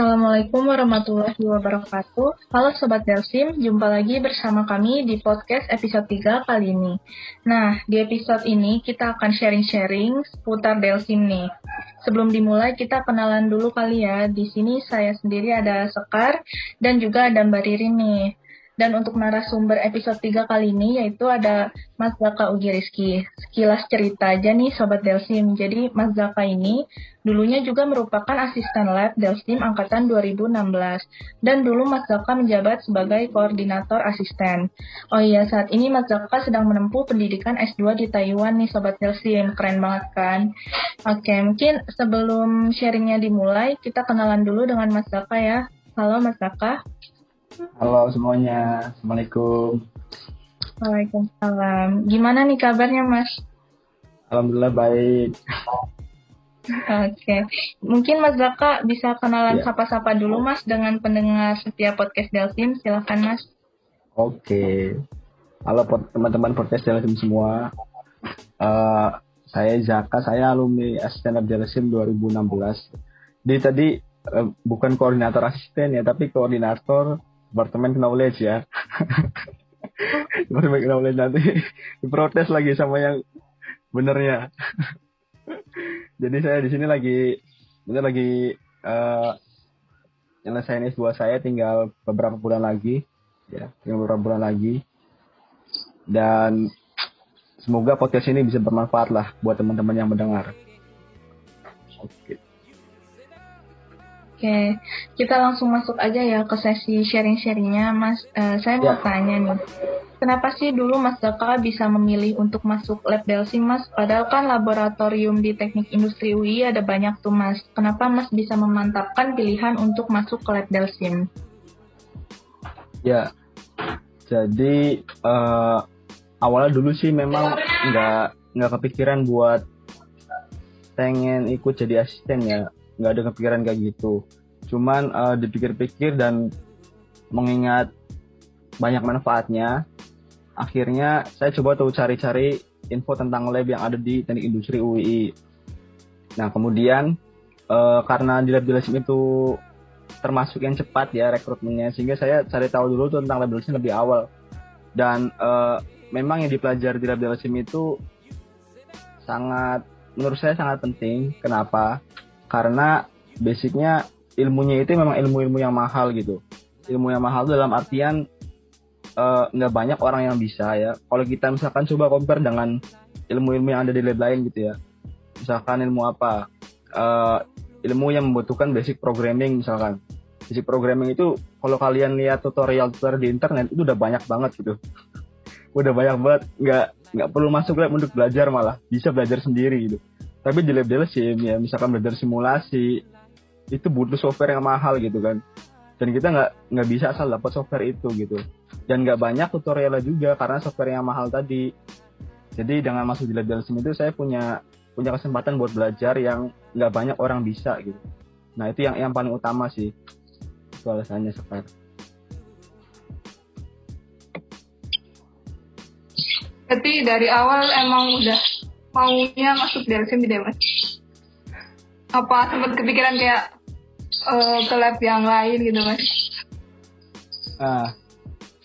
Assalamualaikum warahmatullahi wabarakatuh. Halo Sobat Delsim, jumpa lagi bersama kami di podcast episode 3 kali ini. Nah, di episode ini kita akan sharing-sharing seputar Delsim nih. Sebelum dimulai, kita kenalan dulu kali ya. Di sini saya sendiri ada Sekar dan juga ada Mbak Ririn nih. Dan untuk narasumber episode 3 kali ini yaitu ada Mas Zaka Ugi Rizky. Sekilas cerita aja nih Sobat Delsim. Jadi Mas Zaka ini dulunya juga merupakan asisten lab Delsim angkatan 2016. Dan dulu Mas Zaka menjabat sebagai koordinator asisten. Oh iya, saat ini Mas Zaka sedang menempuh pendidikan S2 di Taiwan nih Sobat Delsim. Keren banget kan? Oke, mungkin sebelum sharingnya dimulai, kita kenalan dulu dengan Mas Zaka ya. Halo Mas Zaka. Halo semuanya, Assalamualaikum. Waalaikumsalam. Gimana nih kabarnya Mas? Alhamdulillah baik. Oke, mungkin Mas Zaka bisa kenalan Ya. sapa-sapa dulu Mas dengan pendengar setiap podcast Delsim. Silakan Mas. Oke. Halo pot- teman-teman podcast Delsim semua. Eh, saya Zaka, saya alumni asisten Delsim 2016. Jadi tadi eh, bukan koordinator asisten ya, tapi koordinator departemen knowledge ya. departemen knowledge nanti diprotes lagi sama yang benernya. Jadi saya di sini lagi, bener lagi eh nyelesain S2 saya tinggal beberapa bulan lagi ya tinggal beberapa bulan lagi dan semoga podcast ini bisa bermanfaat lah buat teman-teman yang mendengar oke Oke, kita langsung masuk aja ya ke sesi sharing-sharingnya Mas. Eh, saya mau Ya. tanya nih, kenapa sih dulu Mas Zaka bisa memilih untuk masuk lab Delsim Mas? Padahal kan laboratorium di teknik industri UI ada banyak tuh Mas. Kenapa Mas bisa memantapkan pilihan untuk masuk ke lab Delsim? ya jadi eh, awalnya dulu sih memang nggak nggak kepikiran buat pengen ikut jadi asisten ya nggak ada kepikiran kayak gitu. Cuman eh, dipikir-pikir dan mengingat banyak manfaatnya akhirnya saya coba tuh cari-cari info tentang lab yang ada di teknik industri UI nah kemudian eh, karena di lab Delsim itu termasuk yang cepat ya rekrutmennya sehingga saya cari tahu dulu tuh tentang lab Delsim lebih awal. Dan eh, memang yang dipelajari di lab Delsim itu sangat menurut saya sangat penting. Kenapa karena basicnya ilmunya itu memang ilmu-ilmu yang mahal gitu. Ilmu yang mahal itu dalam artian eh, nggak banyak orang yang bisa ya. Kalau kita misalkan coba compare dengan ilmu-ilmu yang ada di lab lain gitu ya. Misalkan ilmu apa? Eh, ilmu yang membutuhkan basic programming misalkan. Basic programming itu kalau kalian lihat tutorial tutorial di internet itu udah banyak banget gitu. Udah banyak banget. Nggak nggak perlu masuk lab untuk belajar malah. Bisa belajar sendiri gitu tapi di lab Delsim ya misalkan belajar simulasi itu butuh software yang mahal gitu kan. Dan kita nggak nggak bisa asal dapat software itu gitu. Dan nggak banyak tutorialnya juga karena software yang mahal tadi. Jadi dengan masuk di lab Delsim itu saya punya punya kesempatan buat belajar yang nggak banyak orang bisa gitu. Nah itu yang yang paling utama sih. Itu alasannya sekarang. Berarti dari awal emang udah maunya masuk Delsim gitu ya mas? Apa sempat kepikiran kayak eh, ke lab yang lain gitu mas? Nah,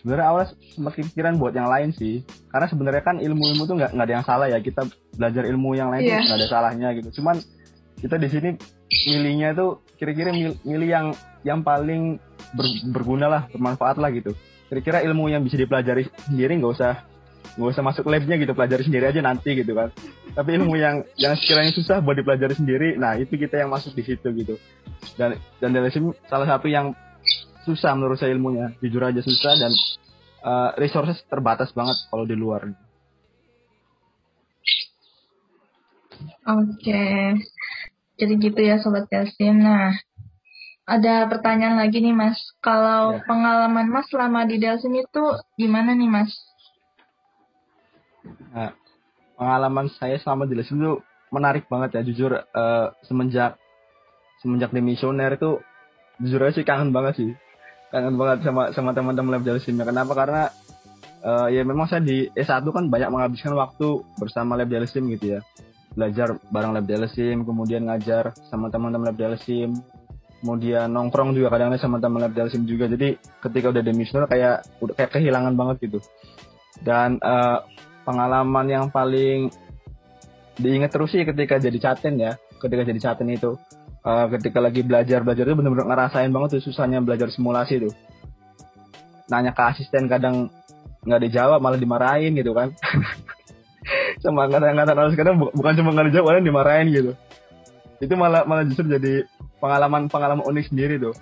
sebenarnya awalnya sempat kepikiran buat yang lain sih. Karena sebenarnya kan ilmu-ilmu tuh nggak nggak ada yang salah ya. Kita belajar ilmu yang lain Iya. tuh nggak ada salahnya gitu. Cuman kita di sini milihnya tuh kira-kira mil- milih yang yang paling ber- berguna lah, bermanfaat lah gitu. Kira-kira ilmu yang bisa dipelajari sendiri nggak usah nggak usah masuk labnya gitu, pelajari sendiri aja nanti gitu kan. Tapi ilmu yang yang sekiranya susah buat dipelajari sendiri, nah itu kita yang masuk di situ gitu. Dan dan dari sini salah satu yang susah menurut saya ilmunya, jujur aja susah dan uh, resources terbatas banget kalau di luar. Oke, jadi gitu ya Sobat Delsim. Nah, ada pertanyaan lagi nih Mas. Kalau Ya. pengalaman Mas selama di Delsim itu gimana nih Mas? Nah, pengalaman saya selama di Lesim itu menarik banget ya jujur eh, semenjak semenjak demisioner itu jujur aja sih kangen banget sih. Kangen banget sama sama teman-teman lab Delsim ya kenapa? Karena eh, ya memang saya di S1 kan banyak menghabiskan waktu bersama lab Delsim gitu ya. Belajar bareng lab Delsim kemudian ngajar sama teman-teman lab Delsim kemudian nongkrong juga kadang-kadang sama teman lab dalsim juga. Jadi ketika udah demissional kayak udah kayak kehilangan banget gitu. Dan uh, pengalaman yang paling diingat terus sih ketika jadi caten ya ketika jadi caten itu. Uh, ketika lagi belajar belajar itu benar-benar ngerasain banget tuh susahnya belajar simulasi tuh. Nanya ke asisten kadang nggak dijawab malah dimarahin gitu kan. Sama kadang-kadang harus kadang bukan cuma nggak dijawab malah dimarahin gitu. Itu malah malah justru jadi pengalaman pengalaman unik sendiri tuh.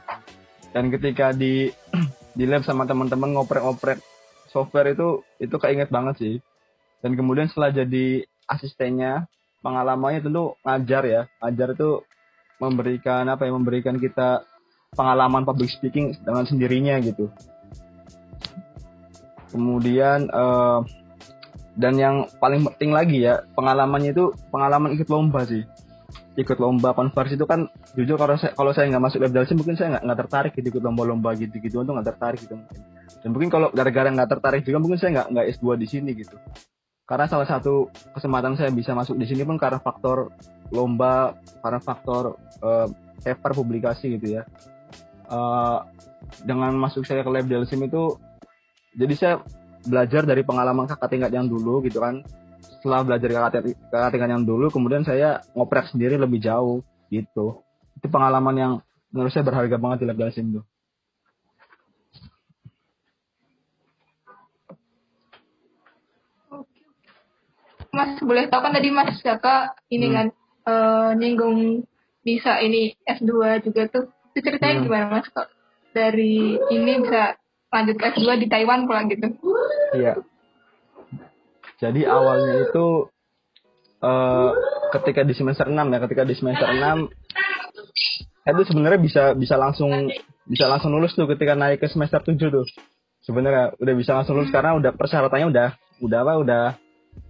Dan ketika di di lab sama teman-teman ngoprek-ngoprek software itu itu keinget banget sih dan kemudian setelah jadi asistennya pengalamannya tentu ngajar ya. Ngajar itu memberikan apa ya memberikan kita pengalaman public speaking dengan sendirinya gitu. Kemudian uh, dan yang paling penting lagi ya pengalamannya itu pengalaman ikut lomba sih. Ikut lomba konversi itu kan jujur kalau saya kalau saya nggak masuk sih mungkin saya nggak tertarik gitu ikut lomba-lomba gitu-gitu untuk nggak tertarik gitu. Mungkin dan mungkin kalau gara-gara nggak tertarik juga mungkin saya nggak nggak S2 di sini gitu karena salah satu kesempatan saya bisa masuk di sini pun karena faktor lomba karena faktor uh, paper publikasi gitu ya. Uh, dengan masuk saya ke lab Delsim itu jadi saya belajar dari pengalaman kakak tingkat yang dulu gitu kan. Setelah belajar kakak tingkat yang dulu kemudian saya ngoprek sendiri lebih jauh gitu. Itu pengalaman yang menurut saya berharga banget di lab Dalsim tuh Mas boleh tahu kan tadi Mas kakak ini hmm. kan uh, nyinggung bisa ini S2 juga tuh. Itu ceritanya hmm. gimana Mas kok dari ini bisa lanjut S2 di Taiwan pula gitu? Iya. Jadi awalnya itu uh, ketika di semester 6 ya, ketika di semester 6 itu sebenarnya bisa bisa langsung bisa langsung lulus tuh ketika naik ke semester 7 tuh. Sebenarnya udah bisa langsung lulus karena udah persyaratannya udah udah apa udah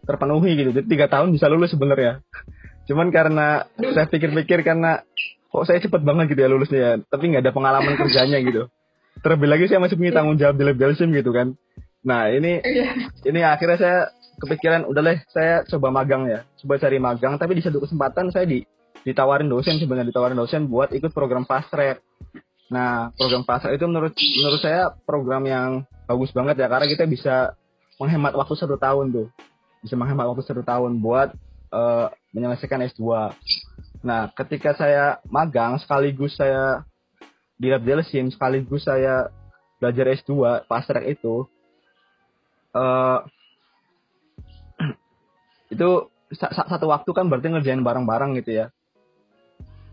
terpenuhi gitu. Jadi tiga tahun bisa lulus sebenarnya. Cuman karena saya pikir-pikir karena kok saya cepet banget gitu ya lulusnya ya, tapi nggak ada pengalaman kerjanya gitu. Terlebih lagi saya masih punya tanggung jawab di lab gitu kan. Nah ini iya. ini akhirnya saya kepikiran udah deh saya coba magang ya coba cari magang tapi di satu kesempatan saya di ditawarin dosen sebenarnya ditawarin dosen buat ikut program fast track nah program fast track itu menurut menurut saya program yang bagus banget ya karena kita bisa menghemat waktu satu tahun tuh bisa menghemat waktu satu tahun buat uh, menyelesaikan S2 nah ketika saya magang sekaligus saya di lab Delsim sekaligus saya belajar S2 fast track itu uh, itu satu waktu kan berarti ngerjain bareng-bareng gitu ya.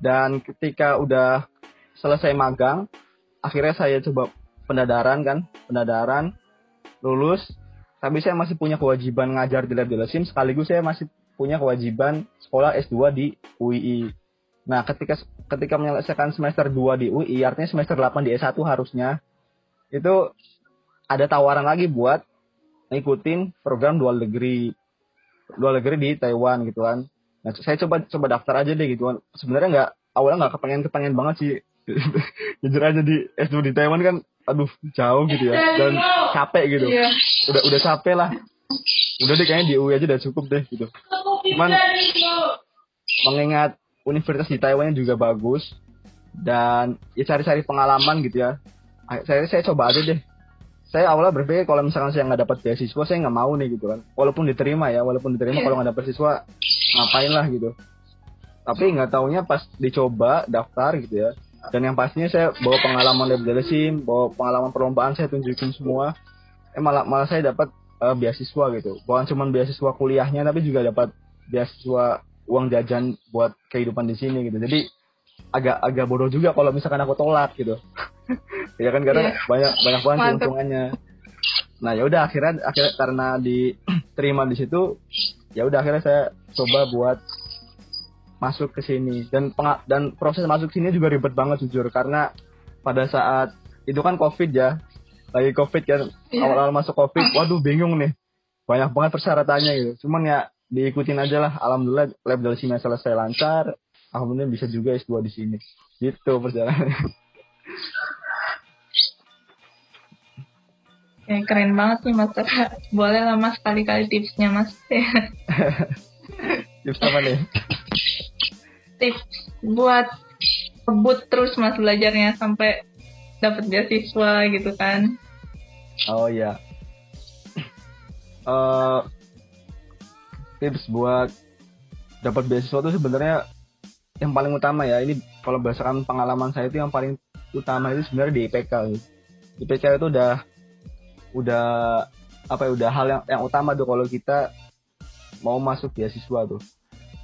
Dan ketika udah selesai magang, akhirnya saya coba pendadaran kan, pendadaran, lulus, tapi saya masih punya kewajiban ngajar di lab Delasim, sekaligus saya masih punya kewajiban sekolah S2 di UII. Nah, ketika ketika menyelesaikan semester 2 di UI, artinya semester 8 di S1 harusnya, itu ada tawaran lagi buat ngikutin program dual degree luar negeri di Taiwan gitu kan. Nah saya coba coba daftar aja deh gitu kan. Sebenarnya nggak awalnya nggak kepengen kepengen banget sih. Jujur aja di S2 di Taiwan kan aduh jauh gitu ya. Dan capek gitu. Yeah. udah udah capek lah. Udah deh kayaknya di UI aja udah cukup deh gitu. Cuman mengingat universitas di Taiwan juga bagus dan ya cari-cari pengalaman gitu ya. Saya saya coba aja deh. Saya awalnya berpikir kalau misalkan saya nggak dapat beasiswa saya nggak mau nih gitu kan. Walaupun diterima ya walaupun diterima kalau nggak dapat beasiswa ngapain lah gitu. Tapi nggak taunya pas dicoba daftar gitu ya dan yang pastinya saya bawa pengalaman dari sim bawa pengalaman perlombaan saya tunjukin semua. Eh malah malah saya dapat uh, beasiswa gitu. Bukan cuma beasiswa kuliahnya tapi juga dapat beasiswa uang jajan buat kehidupan di sini gitu. Jadi agak agak bodoh juga kalau misalkan aku tolak gitu. Ya kan karena yeah. banyak banyak banget keuntungannya nah ya udah akhirnya akhirnya karena diterima di situ ya udah akhirnya saya coba buat masuk ke sini. Dan dan proses masuk sini juga ribet banget jujur. Karena pada saat itu kan covid ya. Lagi covid kan yeah. awal-awal masuk covid. Waduh bingung nih. Banyak banget persyaratannya gitu. Cuman ya diikutin aja lah. Alhamdulillah lab dari sini selesai lancar. Alhamdulillah bisa juga S2 di sini. Gitu perjalanannya. Ya, keren banget nih Mas. Boleh lah Mas kali-kali tipsnya Mas. tips apa nih? Tips buat kebut terus mas belajarnya sampai dapat beasiswa gitu kan. Oh iya. Uh, tips buat dapat beasiswa itu sebenarnya yang paling utama ya. Ini kalau berdasarkan pengalaman saya itu yang paling utama itu sebenarnya di IPK IPK itu udah udah apa ya udah hal yang yang utama tuh kalau kita mau masuk beasiswa tuh.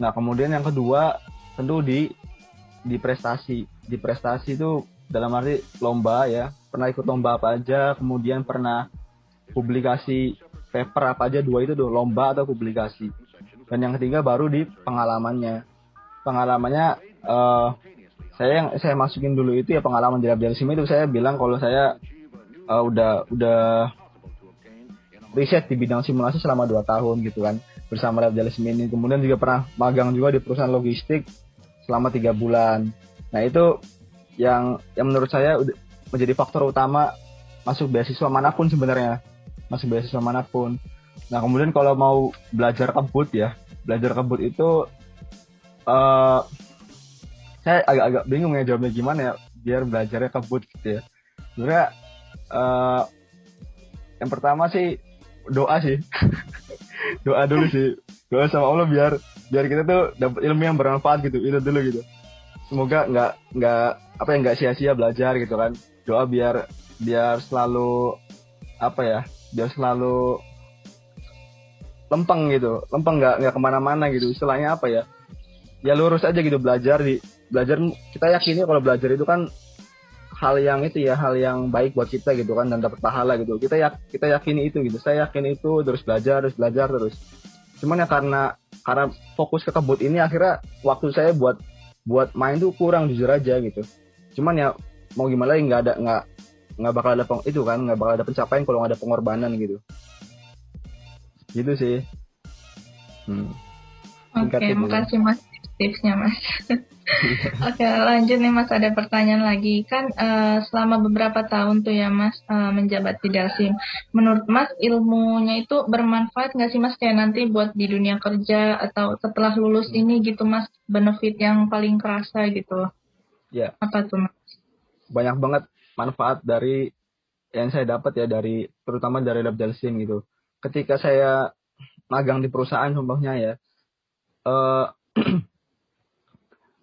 Nah kemudian yang kedua tentu di di prestasi. Di prestasi itu dalam arti lomba ya. Pernah ikut lomba apa aja kemudian pernah publikasi paper apa aja dua itu tuh lomba atau publikasi. Dan yang ketiga baru di pengalamannya. Pengalamannya uh, saya yang saya masukin dulu itu ya pengalaman di Sim itu. Saya bilang kalau saya uh, udah udah riset di bidang simulasi selama 2 tahun gitu kan bersama Lab ini. Kemudian juga pernah magang juga di perusahaan logistik selama tiga bulan. Nah itu yang yang menurut saya menjadi faktor utama masuk beasiswa mana pun sebenarnya. Masuk beasiswa mana pun. Nah kemudian kalau mau belajar kebut ya, belajar kebut itu uh, saya agak-agak bingung ya jawabnya gimana ya biar belajarnya kebut gitu ya. Sebenarnya uh, yang pertama sih doa sih, doa dulu sih, doa sama Allah biar biar kita tuh dapat ilmu yang bermanfaat gitu, itu dulu gitu. Semoga nggak nggak apa ya nggak sia-sia belajar gitu kan. Doa biar biar selalu apa ya, biar selalu lempeng gitu lempeng nggak nggak ke mana-mana gitu istilahnya apa ya ya lurus aja gitu belajar di belajar kita yakini kalau belajar itu kan hal yang itu ya hal yang baik buat kita gitu kan dan dapat pahala gitu kita ya kita yakini itu gitu saya yakin itu terus belajar terus belajar terus cuman ya karena karena fokus ke kebut ini akhirnya waktu saya buat buat main tuh kurang jujur aja gitu. Cuman ya mau gimana lagi nggak ada nggak nggak bakal ada peng, itu kan nggak bakal ada pencapaian kalau nggak ada pengorbanan gitu. Gitu sih. Hmm. oke okay, makasih mas tipsnya mas oke okay, lanjut nih mas. Ada pertanyaan lagi. Kan uh, selama beberapa tahun tuh ya mas uh, menjabat di Dalsim. Menurut mas ilmunya itu bermanfaat nggak sih mas? Kayak nanti buat di dunia kerja atau setelah lulus ini gitu mas benefit yang paling kerasa gitu ya. Apa tuh mas? Banyak banget manfaat dari yang saya dapat ya dari terutama dari lab Dalsim gitu. Ketika saya magang di perusahaan contohnya ya uh,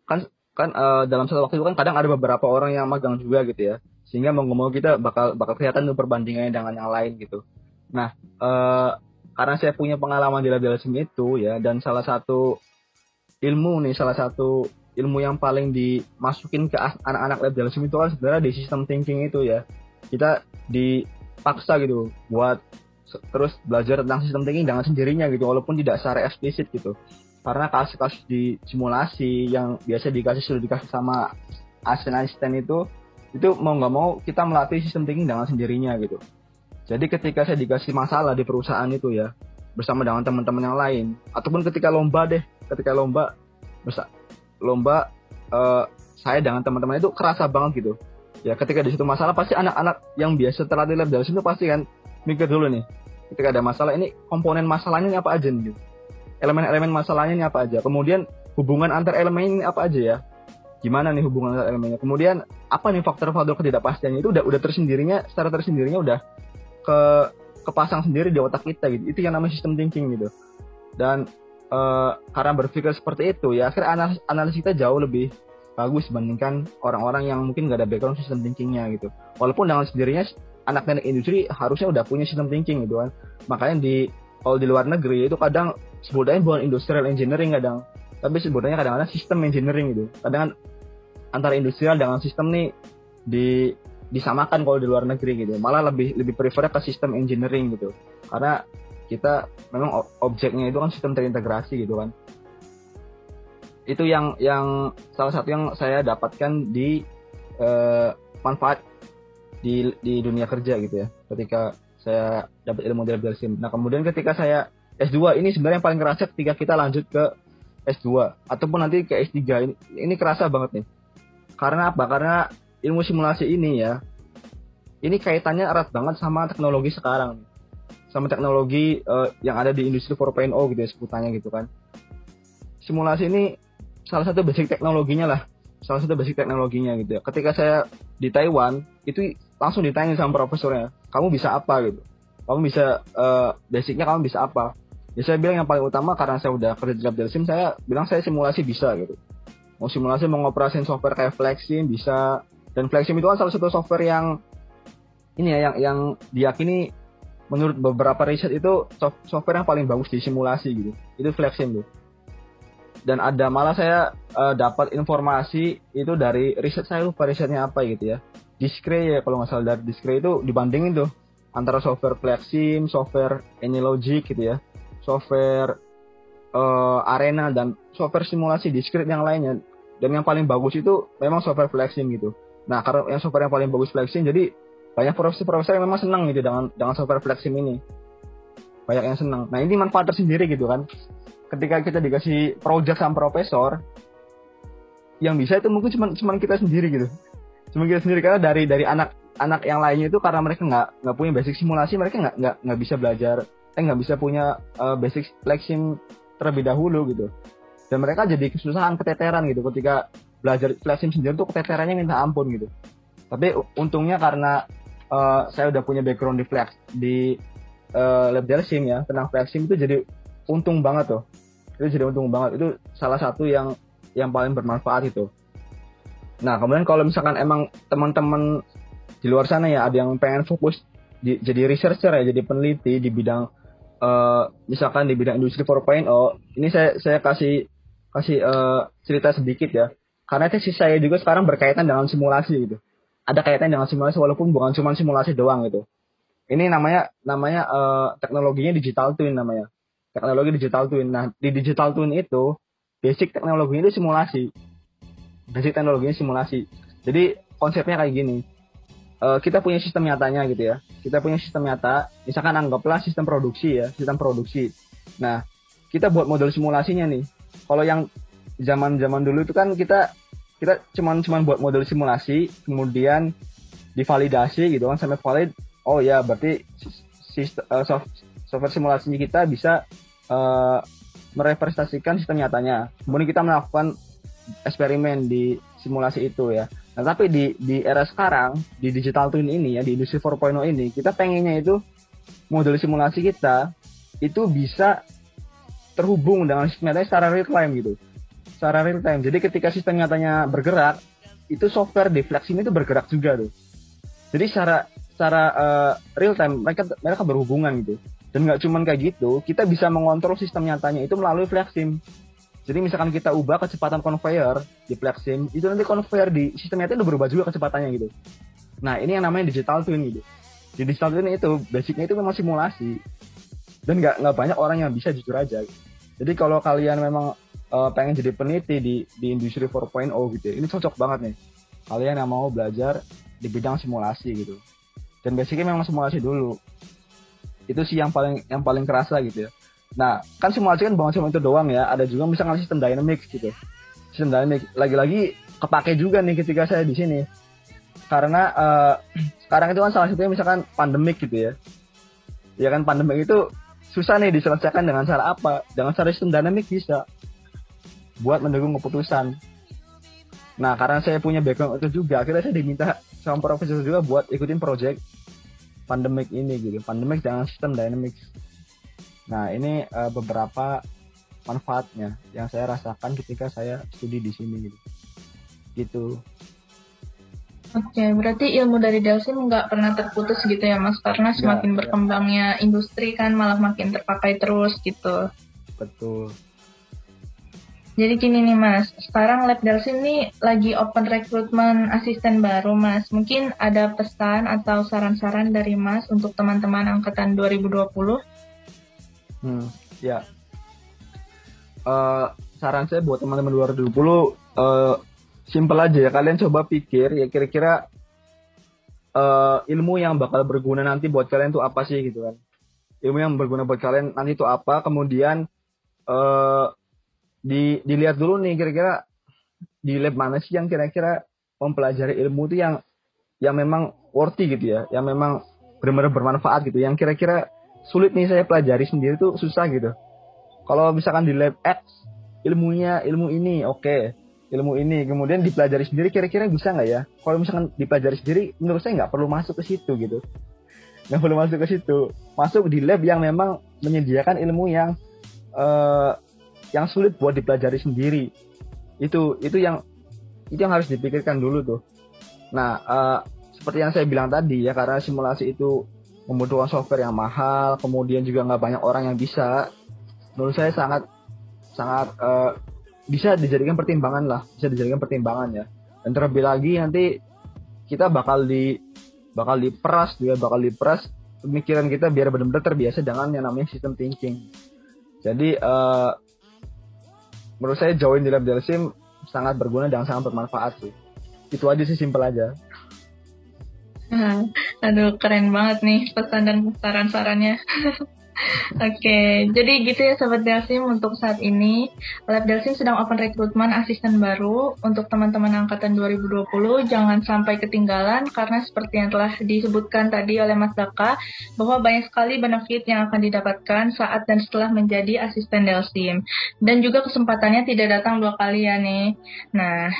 kan kan uh, dalam satu waktu itu kan kadang ada beberapa orang yang magang juga gitu ya. Sehingga mau ngomong kita bakal bakal kelihatan tuh perbandingannya dengan yang lain gitu. Nah uh, karena saya punya pengalaman di labelism itu ya dan salah satu ilmu nih salah satu ilmu yang paling dimasukin ke anak-anak labelism itu kan sebenarnya di sistem thinking itu ya. Kita dipaksa gitu buat terus belajar tentang sistem thinking dengan sendirinya gitu walaupun tidak secara eksplisit gitu karena kasus-kasus di simulasi yang biasa dikasih sudah dikasih sama asisten-asisten itu itu mau nggak mau kita melatih sistem thinking dengan sendirinya gitu jadi ketika saya dikasih masalah di perusahaan itu ya bersama dengan teman-teman yang lain ataupun ketika lomba deh ketika lomba bersa lomba uh, saya dengan teman-teman itu kerasa banget gitu ya ketika di situ masalah pasti anak-anak yang biasa terlatih lab dari situ pasti kan mikir dulu nih ketika ada masalah ini komponen masalahnya ini apa aja nih gitu. Elemen-elemen masalahnya ini apa aja? Kemudian hubungan antar elemen ini apa aja ya? Gimana nih hubungan antar elemennya kemudian apa nih faktor-faktor ketidakpastiannya? Itu udah udah tersendirinya secara tersendirinya udah ke kepasang sendiri di otak kita gitu. Itu yang namanya sistem thinking gitu. Dan uh, karena berpikir seperti itu ya. Akhirnya analis, analis kita jauh lebih bagus dibandingkan orang-orang yang mungkin gak ada background sistem thinkingnya gitu. Walaupun dengan sendirinya anak teknik industri harusnya udah punya sistem thinking gitu kan. Makanya di kalau di luar negeri itu kadang sebutnya bukan industrial engineering kadang tapi sebutnya kadang-kadang sistem engineering gitu. Kadang antara industrial dengan sistem nih di disamakan kalau di luar negeri gitu. Malah lebih lebih prefer ke sistem engineering gitu. Karena kita memang objeknya itu kan sistem terintegrasi gitu kan. Itu yang yang salah satu yang saya dapatkan di uh, manfaat di di dunia kerja gitu ya. Ketika saya dapat ilmu dari Belsim. Nah kemudian ketika saya S2 ini sebenarnya yang paling kerasa ketika kita lanjut ke S2 ataupun nanti ke S3 ini ini kerasa banget nih. Karena apa? Karena ilmu simulasi ini ya ini kaitannya erat banget sama teknologi sekarang. Sama teknologi uh, yang ada di industri 4.0 gitu ya sebutannya gitu kan. Simulasi ini salah satu basic teknologinya lah salah satu basic teknologinya gitu ya. Ketika saya di Taiwan itu langsung ditanya sama profesornya, kamu bisa apa gitu? Kamu bisa uh, basicnya kamu bisa apa? Ya saya bilang yang paling utama karena saya udah kerja di lab Delsim, saya bilang saya simulasi bisa gitu. Mau simulasi mau ngoperasin software kayak Flexim bisa dan Flexim itu kan salah satu software yang ini ya yang yang diyakini menurut beberapa riset itu software yang paling bagus di simulasi gitu. Itu Flexim tuh dan ada malah saya uh, dapat informasi itu dari riset saya lupa risetnya apa gitu ya Discre ya kalau nggak salah dari Discre itu dibandingin tuh antara software Flexim, software Anylogic gitu ya, software uh, Arena dan software simulasi Discrete yang lainnya. Dan yang paling bagus itu memang software Flexim gitu. Nah, karena yang software yang paling bagus Flexim, jadi banyak profesor-profesor yang memang senang gitu dengan dengan software Flexim ini. Banyak yang senang. Nah, ini manfaat tersendiri gitu kan ketika kita dikasih project sama profesor yang bisa itu mungkin cuma cuma kita sendiri gitu cuma kita sendiri karena dari dari anak anak yang lainnya itu karena mereka nggak nggak punya basic simulasi mereka nggak nggak nggak bisa belajar eh nggak bisa punya uh, basic flexing terlebih dahulu gitu. Dan mereka jadi kesusahan keteteran gitu ketika belajar flexing sendiri tuh keteterannya minta ampun gitu. Tapi untungnya karena uh, saya udah punya background di flex di uh, lab sim ya tentang flexing itu jadi untung banget tuh. Itu jadi untung banget. Itu salah satu yang yang paling bermanfaat itu. Nah kemudian kalau misalkan emang teman-teman di luar sana ya ada yang pengen fokus di, jadi researcher ya jadi peneliti di bidang uh, misalkan di bidang industri 4.0 ini saya saya kasih kasih uh, cerita sedikit ya karena tesis saya juga sekarang berkaitan dengan simulasi gitu ada kaitan dengan simulasi walaupun bukan cuma simulasi doang gitu ini namanya namanya uh, teknologinya digital twin namanya teknologi digital twin. Nah, di digital twin itu basic teknologinya itu simulasi. Basic teknologinya simulasi. Jadi konsepnya kayak gini. Uh, kita punya sistem nyatanya gitu ya. Kita punya sistem nyata, misalkan anggaplah sistem produksi ya, sistem produksi. Nah, kita buat model simulasinya nih. Kalau yang zaman-zaman dulu itu kan kita kita cuman cuman buat model simulasi, kemudian divalidasi gitu kan sampai valid. Oh ya, berarti sistem uh, soft, software simulasinya kita bisa uh, merepresentasikan sistem nyatanya. Kemudian kita melakukan eksperimen di simulasi itu ya. Nah, tapi di di era sekarang di digital twin ini ya di industri 4.0 ini kita pengennya itu model simulasi kita itu bisa terhubung dengan sistem nyatanya secara real time gitu. Secara real time. Jadi ketika sistem nyatanya bergerak, itu software di Flexim itu bergerak juga tuh. Jadi secara secara uh, real time mereka mereka berhubungan gitu. Dan nggak cuma kayak gitu, kita bisa mengontrol sistem nyatanya itu melalui FlexSim. Jadi misalkan kita ubah kecepatan conveyor di FlexSim, itu nanti conveyor di sistem nyata itu berubah juga kecepatannya gitu. Nah ini yang namanya digital twin gitu. Di digital twin itu basicnya itu memang simulasi. Dan nggak nggak banyak orang yang bisa jujur aja. Jadi kalau kalian memang uh, pengen jadi peneliti di di industri 4.0 gitu, ini cocok banget nih. Kalian yang mau belajar di bidang simulasi gitu. Dan basicnya memang simulasi dulu itu sih yang paling yang paling kerasa gitu ya nah kan simulasi kan bukan cuma itu doang ya. Ada juga misalnya sistem dynamics gitu. Sistem dynamics lagi-lagi kepake juga nih ketika saya di sini. Karena uh, sekarang itu kan salah satunya misalkan pandemik gitu ya. Ya kan pandemik itu susah nih diselesaikan dengan cara apa? Dengan cara sistem dynamic bisa. Buat mendukung keputusan. Nah karena saya punya background itu juga akhirnya saya diminta sama profesor juga buat ikutin project pandemik ini gitu. Pandemik dengan sistem dynamics nah ini uh, beberapa manfaatnya yang saya rasakan ketika saya studi di sini gitu gitu Oke, berarti ilmu dari Delsim nggak pernah terputus gitu ya Mas? Karena semakin ya, berkembangnya ya. industri kan malah makin terpakai terus gitu. Betul. Jadi gini nih Mas, sekarang Lab Delsim nih lagi open rekrutmen asisten baru Mas. Mungkin ada pesan atau saran-saran dari Mas untuk teman-teman angkatan 2020? Hmm, ya. Uh, saran saya buat teman-teman 2020 uh, simple aja ya. Kalian coba pikir ya kira-kira uh, ilmu yang bakal berguna nanti buat kalian itu apa sih gitu kan. Ilmu yang berguna buat kalian nanti itu apa, kemudian uh, di dilihat dulu nih kira-kira di lab mana sih yang kira-kira mempelajari ilmu itu yang yang memang worthy gitu ya, yang memang benar-benar bermanfaat gitu, yang kira-kira sulit nih saya pelajari sendiri tuh susah gitu. Kalau misalkan di lab X ilmunya ilmu ini oke, okay. ilmu ini kemudian dipelajari sendiri kira-kira bisa nggak ya? Kalau misalkan dipelajari sendiri menurut saya nggak perlu masuk ke situ gitu. Nggak perlu masuk ke situ. Masuk di lab yang memang menyediakan ilmu yang uh, yang sulit buat dipelajari sendiri. Itu itu yang itu yang harus dipikirkan dulu tuh. Nah uh, seperti yang saya bilang tadi ya karena simulasi itu membutuhkan software yang mahal kemudian juga nggak banyak orang yang bisa. Menurut saya sangat sangat uh, bisa dijadikan pertimbangan lah. Bisa dijadikan pertimbangan ya. Dan terlebih lagi nanti kita bakal di bakal diperas juga bakal diperas pemikiran kita biar benar-benar terbiasa dengan yang namanya sistem thinking. Jadi uh, menurut saya join di lab Delsim sangat berguna dan sangat bermanfaat sih. Itu aja sih simpel aja aduh keren banget nih pesan dan saran-sarannya Oke, jadi gitu ya Sobat Delsim untuk saat ini. Lab Delsim sedang open rekrutmen asisten baru untuk teman-teman angkatan 2020. Jangan sampai ketinggalan karena seperti yang telah disebutkan tadi oleh Mas Daka, bahwa banyak sekali benefit yang akan didapatkan saat dan setelah menjadi asisten Delsim. Dan juga kesempatannya tidak datang dua kali ya nih. Nah,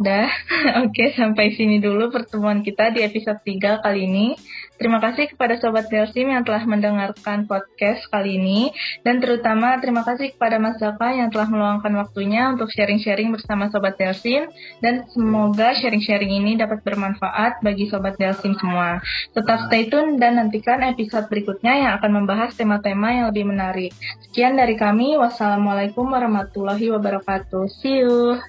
Dah, oke sampai sini dulu pertemuan kita di episode 3 kali ini. Terima kasih kepada Sobat Delsim yang telah mendengarkan podcast kali ini. Dan terutama terima kasih kepada Mas Zaka yang telah meluangkan waktunya untuk sharing-sharing bersama Sobat Delsim. Dan semoga sharing-sharing ini dapat bermanfaat bagi Sobat Delsim semua. Tetap stay tune dan nantikan episode berikutnya yang akan membahas tema-tema yang lebih menarik. Sekian dari kami. Wassalamualaikum warahmatullahi wabarakatuh. See you.